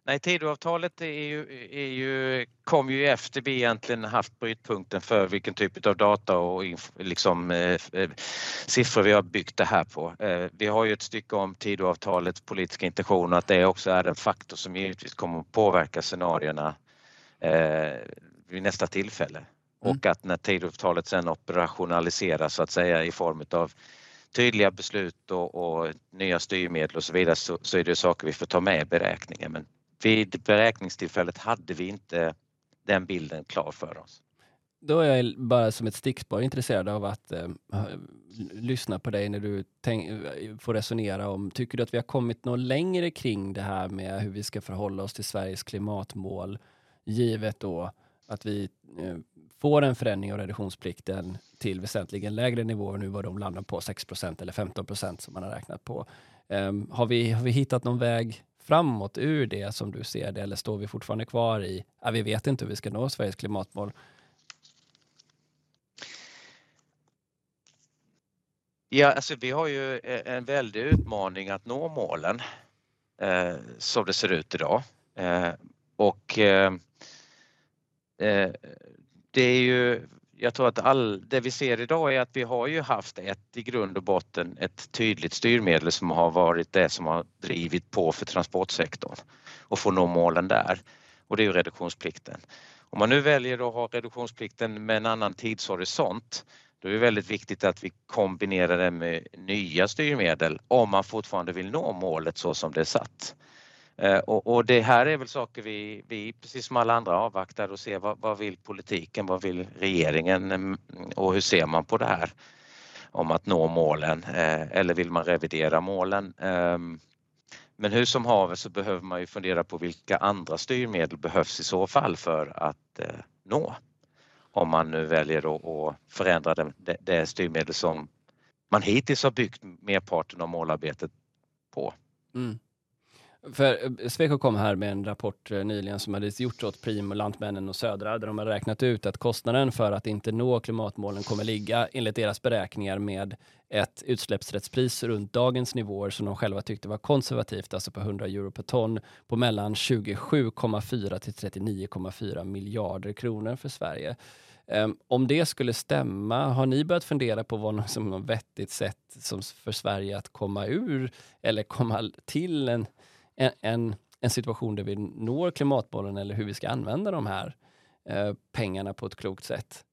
Nej, Tidöavtalet är ju, är ju, kom ju efter vi egentligen haft brytpunkten för vilken typ av data och liksom, eh, eh, siffror vi har byggt det här på. Eh, vi har ju ett stycke om Tidöavtalets politiska intention att det också är en faktor som givetvis kommer att påverka scenarierna eh, vid nästa tillfälle. Mm. Och att när Tidöavtalet sen operationaliseras så att säga i form av tydliga beslut och, och, nya styrmedel och så vidare så, så är det saker vi får ta med i beräkningen. Men vid beräkningstillfället hade vi inte den bilden klar för oss. Då är jag bara som ett stickspår intresserad av att eh, lyssna på dig när du eh, får resonera om, tycker du att vi har kommit något längre kring det här med hur vi ska förhålla oss till Sveriges klimatmål, givet då att vi eh, får en förändring av reduktionsplikten till väsentligen lägre nivåer nu vad de landar på 6% eller 15% som man har räknat på. Eh, har, vi, har vi hittat någon väg framåt ur det som du ser det eller står vi fortfarande kvar i, ja, vi vet inte hur vi ska nå Sveriges klimatmål? Ja, alltså vi har ju eh, en väldig utmaning att nå målen eh, som det ser ut idag. Eh, och eh, eh det är ju jag tror att all, det vi ser idag är att vi har ju haft ett i grund och botten ett tydligt styrmedel som har varit det som har drivit på för transportsektorn och få nå målen där. Och det är ju reduktionsplikten. Om man nu väljer att ha reduktionsplikten med en annan tidshorisont då är det väldigt viktigt att vi kombinerar det med nya styrmedel om man fortfarande vill nå målet så som det är satt. Eh, och, och, det här är väl saker vi, vi, precis som alla andra, avvaktar och ser vad, vad vill politiken, vad vill regeringen mm, och hur ser man på det här om att nå målen eh, eller vill man revidera målen? Ehm, men hur som haver så behöver man ju fundera på vilka andra styrmedel behövs i så fall för att eh, nå. Om man nu väljer att förändra det, det styrmedel som man hittills har byggt merparten av målarbetet på. Mm. För eh, Sweco kom här med en rapport eh, nyligen som hade gjorts åt Prim, Lantmännen och Södra där de har räknat ut att kostnaden för att inte nå klimatmålen kommer ligga enligt deras beräkningar med ett utsläppsrättspris runt dagens nivåer som de själva tyckte var konservativt, alltså på 100 euro per ton, på mellan 27,4 till 39,4 miljarder kronor för Sverige. Um, om det skulle stämma, har ni börjat fundera på vad som något vettigt sätt som för Sverige att komma ur eller komma till en en, en, en situation där vi når klimatmålen eller hur vi ska använda de här eh, pengarna på ett klokt sätt?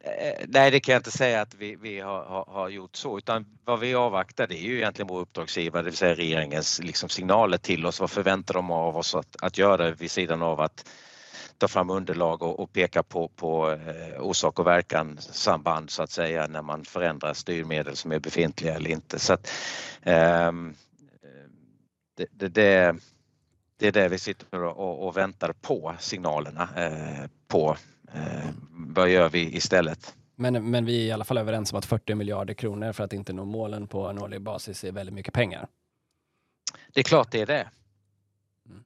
Eh, nej, det kan jag inte säga att vi, vi har, har, har, gjort så utan vad vi avvaktar det är ju egentligen vår uppdragsgivare, det vill säga regeringens liksom signaler till oss. Vad förväntar de av oss att, att göra vid sidan av att ta fram underlag och, och peka på, på eh, orsak och verkan samband så att säga när man förändrar styrmedel som är befintliga eller inte. Så att, eh, det, det, det, det är det vi sitter och, och väntar på signalerna eh, på. Eh, vad gör vi istället? Men, men vi är i alla fall överens om att 40 miljarder kronor för att inte nå målen på en årlig basis är väldigt mycket pengar. Det är klart det är det. Mm.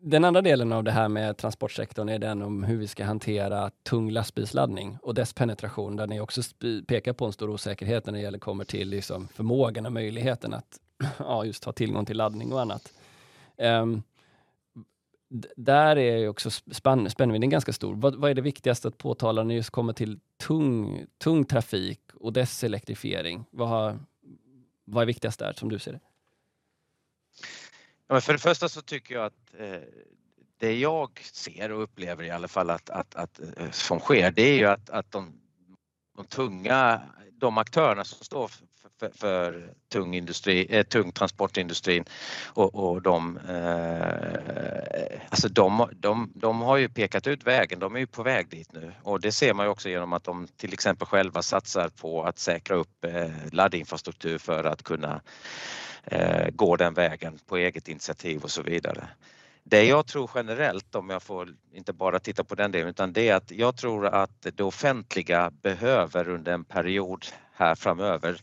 Den andra delen av det här med transportsektorn är den om hur vi ska hantera tung lastbilsladdning och dess penetration, där ni också pekar på en stor osäkerhet när det gäller kommer till liksom förmågan och möjligheten att ja, just ha tillgång till laddning och annat. Um, där är ju också spann, spännvidden ganska stor. Vad, vad, är det viktigaste att påtala när det just kommer till tung, tung trafik och dess elektrifiering? Vad, har, vad är viktigast där som du ser det? Ja, men för det första så tycker jag att eh, det jag ser och upplever i alla fall att, att, att eh, som sker det är ju att, att de, de tunga, de aktörerna som står för, för, tung, industri, eh, tung transportindustrin och, och de, eh, alltså de, de, de har ju pekat ut vägen, de är ju på väg dit nu och det ser man ju också genom att de till exempel själva satsar på att säkra upp eh, laddinfrastruktur för att kunna eh, gå den vägen på eget initiativ och så vidare. Det jag tror generellt, om jag får inte bara titta på den delen, utan det är att jag tror att det offentliga behöver under en period här framöver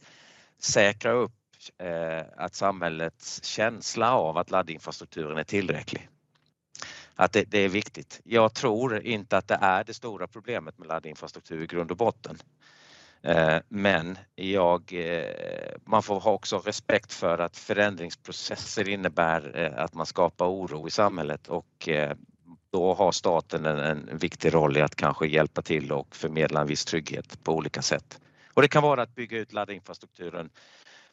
säkra upp eh, att samhällets känsla av att laddinfrastrukturen är tillräcklig. Att det, det, är viktigt. Jag tror inte att det är det stora problemet med laddinfrastruktur i grund och botten. Eh, men jag, eh, man får ha också respekt för att förändringsprocesser innebär eh, att man skapar oro i samhället och då har staten en, en viktig roll i att kanske hjälpa till och förmedla en viss trygghet på olika sätt. Och det kan vara att bygga ut laddinfrastrukturen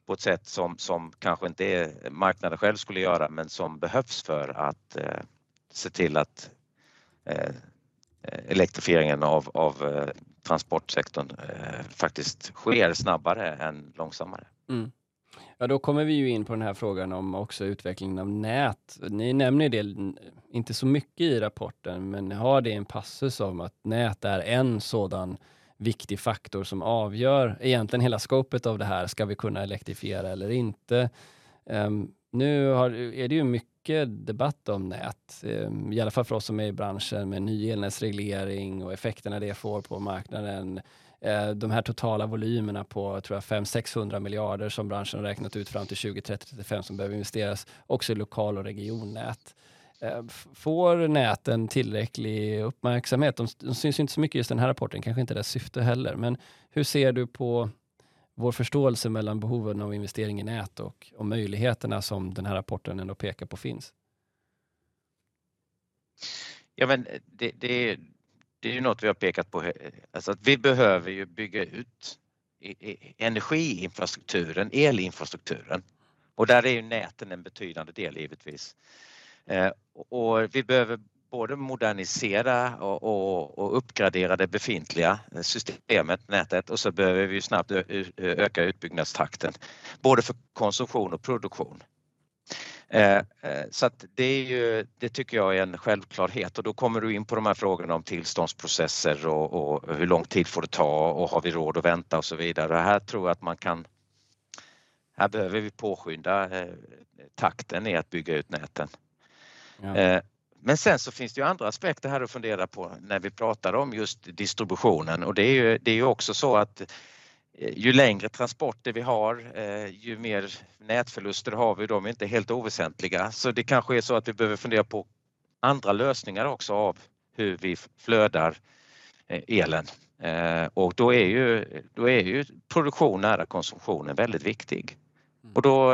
på ett sätt som, som kanske inte är marknaden själv skulle göra men som behövs för att eh, se till att eh, eh, elektrifieringen av, av eh, transportsektorn eh, faktiskt sker snabbare än långsammare. Mm. Ja, då kommer vi ju in på den här frågan om också utvecklingen av nät. Ni nämner det inte så mycket i rapporten, men ni har det i en passus om att nät är en sådan viktig faktor som avgör egentligen hela skopet av det här. Ska vi kunna elektrifiera eller inte? Um, nu har, är det ju mycket debatt om nät, um, i alla fall för oss som är i branschen med ny elnätsreglering och effekterna det får på marknaden. Uh, de här totala volymerna på tror jag 500-600 miljarder som branschen har räknat ut fram till 2030-35 som behöver investeras också i lokal och regionnät. Eh, får näten tillräcklig uppmärksamhet? De, de syns inte så mycket i just den här rapporten, kanske inte dess syfte heller. Men hur ser du på vår förståelse mellan behoven av investering i nät och, och möjligheterna som den här rapporten ändå pekar på finns? Ja, men det, det, det är ju något vi har pekat på, alltså att vi behöver ju bygga ut energiinfrastrukturen, elinfrastrukturen. Och där är ju näten en betydande del givetvis. Eh, och vi behöver både modernisera och, och, och, uppgradera det befintliga eh, systemet, nätet och så behöver vi snabbt öka utbyggnadstakten både för konsumtion och produktion. Eh, eh, så att det, är ju, det tycker jag är en självklarhet och då kommer du in på de här frågorna om tillståndsprocesser och, och hur lång tid får det ta och har vi råd att vänta och så vidare. Här tror jag att man kan här behöver vi påskynda takten i att bygga ut näten. Ja. Eh, men sen så finns det ju andra aspekter här att fundera på när vi pratar om just distributionen och det är ju, det är ju också så att eh, ju längre transporter vi har, eh, ju mer nätförluster har vi. De är inte helt oväsentliga. Så det kanske är så att vi behöver fundera på andra lösningar också av hur vi flödar elen. Och då är ju, då är ju produktion nära konsumtionen väldigt viktig. Och då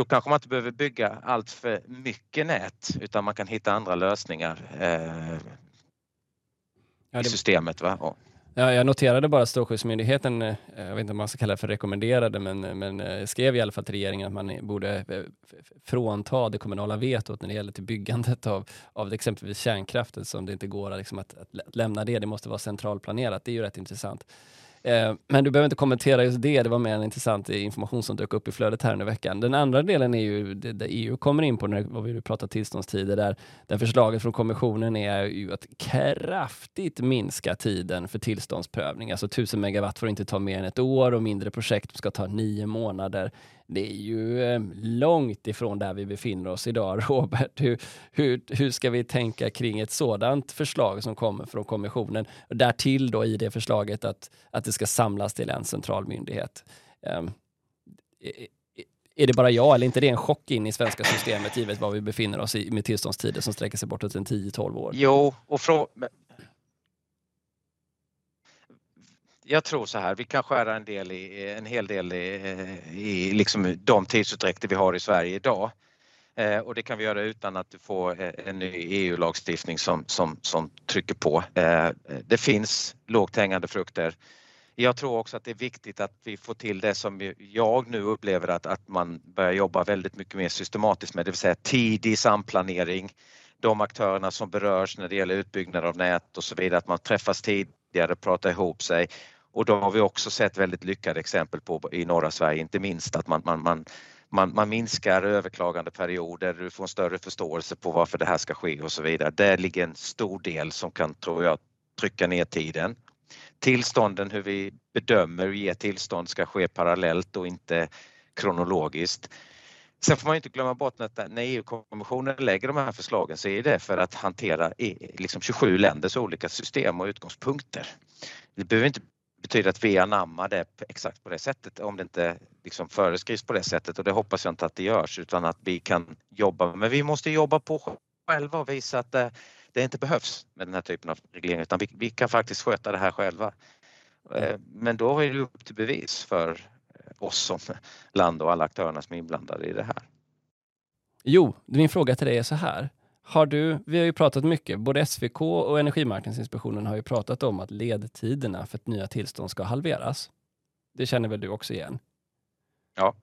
då kanske man inte behöver bygga allt för mycket nät utan man kan hitta andra lösningar eh, ja, det... i systemet. Va? Ja. Ja, jag noterade bara att Strålskyddsmyndigheten, eh, jag vet inte om man ska kalla det för rekommenderade, men, men eh, skrev i alla fall till regeringen att man borde eh, frånta det kommunala vetot när det gäller till byggandet av, av exempelvis kärnkraften, som det inte går liksom att, att lämna det. Det måste vara centralplanerat. Det är ju rätt intressant. Eh, men du behöver inte kommentera just det, det var mer en intressant information som dök upp i flödet här under veckan. Den andra delen är ju där EU kommer in på när vad vi pratar tillståndstider, där, där förslaget från kommissionen är ju att kraftigt minska tiden för tillståndsprövning. Alltså 1000 megawatt får inte ta mer än ett år och mindre projekt ska ta nio månader det är ju eh, långt ifrån där vi befinner oss idag. Robert, hur, hur, hur ska vi tänka kring ett sådant förslag som kommer från kommissionen? Därtill då i det förslaget att, att det ska samlas till en central myndighet. Um, är det bara jag eller inte det en chock in i svenska systemet givet var vi befinner oss i med tillståndstider som sträcker sig bortåt en 10-12 år? Jo, och frå jag tror så här, vi kan skära en, del i, eh, en hel del i, eh, i liksom de tidsutdräkter vi har i Sverige idag. Eh, och det kan vi göra utan att få får en ny EU-lagstiftning som, som, som trycker på. Eh, det finns lågt hängande frukter jag tror också att det är viktigt att vi får till det som jag nu upplever att, att man börjar jobba väldigt mycket mer systematiskt med, det vill säga tidig samplanering. De aktörerna som berörs när det gäller utbyggnad av nät och så vidare, att man träffas tidigare, pratar ihop sig. Och då har vi också sett väldigt lyckade exempel på i norra Sverige, inte minst att man, man, man man, man minskar överklagandeperioder, du får en större förståelse på varför det här ska ske och så vidare. Där ligger en stor del som kan, tror jag, trycka ner tiden. Tillstånden, hur vi bedömer och ger tillstånd ska ske parallellt och inte kronologiskt. Sen får man inte glömma bort att när EU-kommissionen lägger de här förslagen så är det för att hantera liksom 27 länders olika system och utgångspunkter. Det behöver inte betyda att vi anammar det exakt på det sättet om det inte liksom föreskrivs på det sättet och det hoppas jag inte att det görs utan att vi kan jobba. Men vi måste jobba på själva och visa att det, det inte behövs med den här typen av reglering utan vi, vi kan faktiskt sköta det här själva. Eh, men då är det upp till bevis för oss som land och alla aktörerna som är inblandade i det här. Jo, min fråga till dig är så här. Har du, vi har ju pratat mycket, både SVK och Energimarknadsinspektionen har ju pratat om att ledtiderna för ett nya tillstånd ska halveras. Det känner väl du också igen? Ja.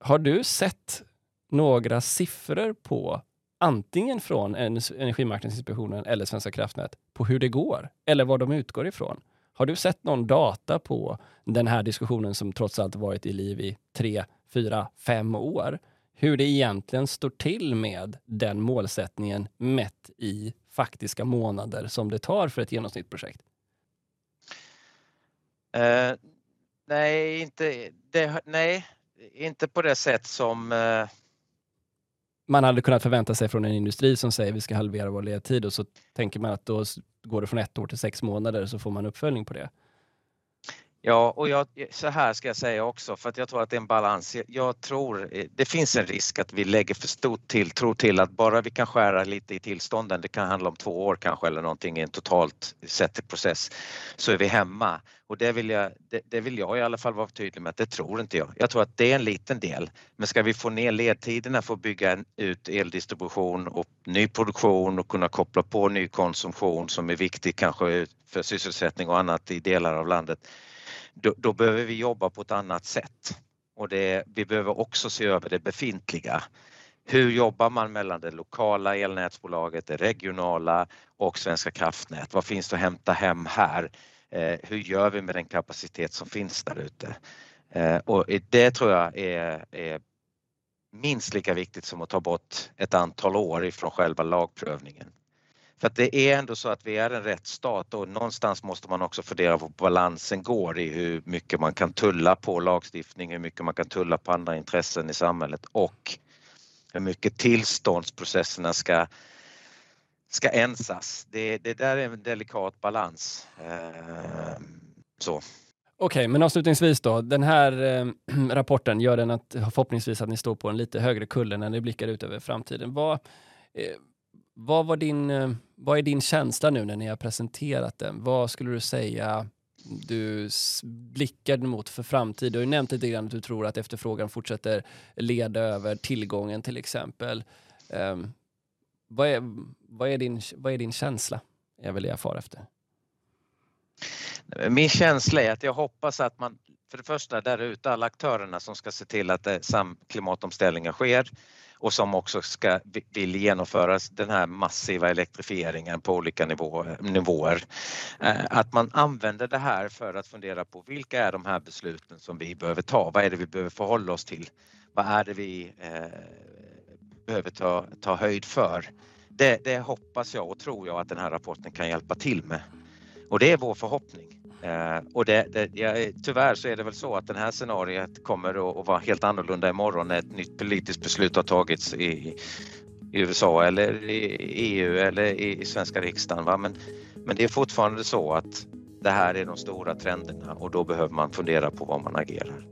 Har du sett några siffror på antingen från Energimarknadsinspektionen eller Svenska kraftnät på hur det går eller vad de utgår ifrån? Har du sett någon data på den här diskussionen som trots allt varit i liv i tre, fyra, fem år? Hur det egentligen står till med den målsättningen mätt i faktiska månader som det tar för ett genomsnittsprojekt? Uh, nej, inte, det, nej, inte på det sätt som uh man hade kunnat förvänta sig från en industri som säger vi ska halvera vår ledtid och så tänker man att då går det från ett år till sex månader så får man uppföljning på det. Ja, och jag, så här ska jag säga också för att jag tror att det är en balans. Jag tror eh, det finns en risk att vi lägger för stor tilltro till att bara vi kan skära lite i tillstånden, det kan handla om två år kanske eller någonting i en totalt sett process, så är vi hemma. Och det vill, jag, det, det, vill jag i alla fall vara tydlig med att det tror inte jag. Jag tror att det är en liten del. Men ska vi få ner ledtiderna för att bygga en, ut eldistribution och ny produktion och kunna koppla på ny konsumtion som är viktig kanske för sysselsättning och annat i delar av landet då, då behöver vi jobba på ett annat sätt. Och det, vi behöver också se över det befintliga. Hur jobbar man mellan det lokala elnätsbolaget, det regionala och Svenska kraftnät? Vad finns det att hämta hem här? Eh, hur gör vi med den kapacitet som finns där ute? Eh, och det tror jag är, är minst lika viktigt som att ta bort ett antal år ifrån själva lagprövningen. För att det är ändå så att vi är en rättsstat och någonstans måste man också fundera på balansen går i hur mycket man kan tulla på lagstiftning, hur mycket man kan tulla på andra intressen i samhället och hur mycket tillståndsprocesserna ska, ska ensas. Det, det där är en delikat balans. Eh, så. Okej, okay, men avslutningsvis då. Den här eh, rapporten gör den att förhoppningsvis att ni står på en lite högre kulle när ni blickar ut över framtiden. Vad, eh, vad, var din, eh, vad är din känsla nu när ni har presenterat den? Vad skulle du säga du blickar mot för framtiden? Du har ju nämnt lite grann att du tror att efterfrågan fortsätter leda över tillgången till exempel. Um, vad, är, vad, är din, vad är din känsla? Jag vill jag far efter. Min känsla är att jag hoppas att man för det första där ute alla aktörerna som ska se till att eh, klimatomställningen sker och som också ska, vill genomföra den här massiva elektrifieringen på olika nivåer, nivåer. Att man använder det här för att fundera på vilka är de här besluten som vi behöver ta? Vad är det vi behöver förhålla oss till? Vad är det vi eh, behöver ta, ta höjd för? Det, det hoppas jag och tror jag att den här rapporten kan hjälpa till med. Och det är vår förhoppning. Uh, och det, det, ja, tyvärr så är det väl så att det här scenariet kommer att, vara helt annorlunda imorgon när ett nytt politiskt beslut har tagits i, i USA eller i EU eller i, i svenska riksdagen. Va? Men, men det är fortfarande så att det här är de stora trenderna och då behöver man fundera på vad man agerar.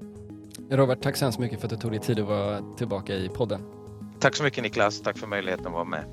Robert, tack så hemskt mycket för att du tog dig tid att vara tillbaka i podden. Tack så mycket Niklas, tack för möjligheten att vara med.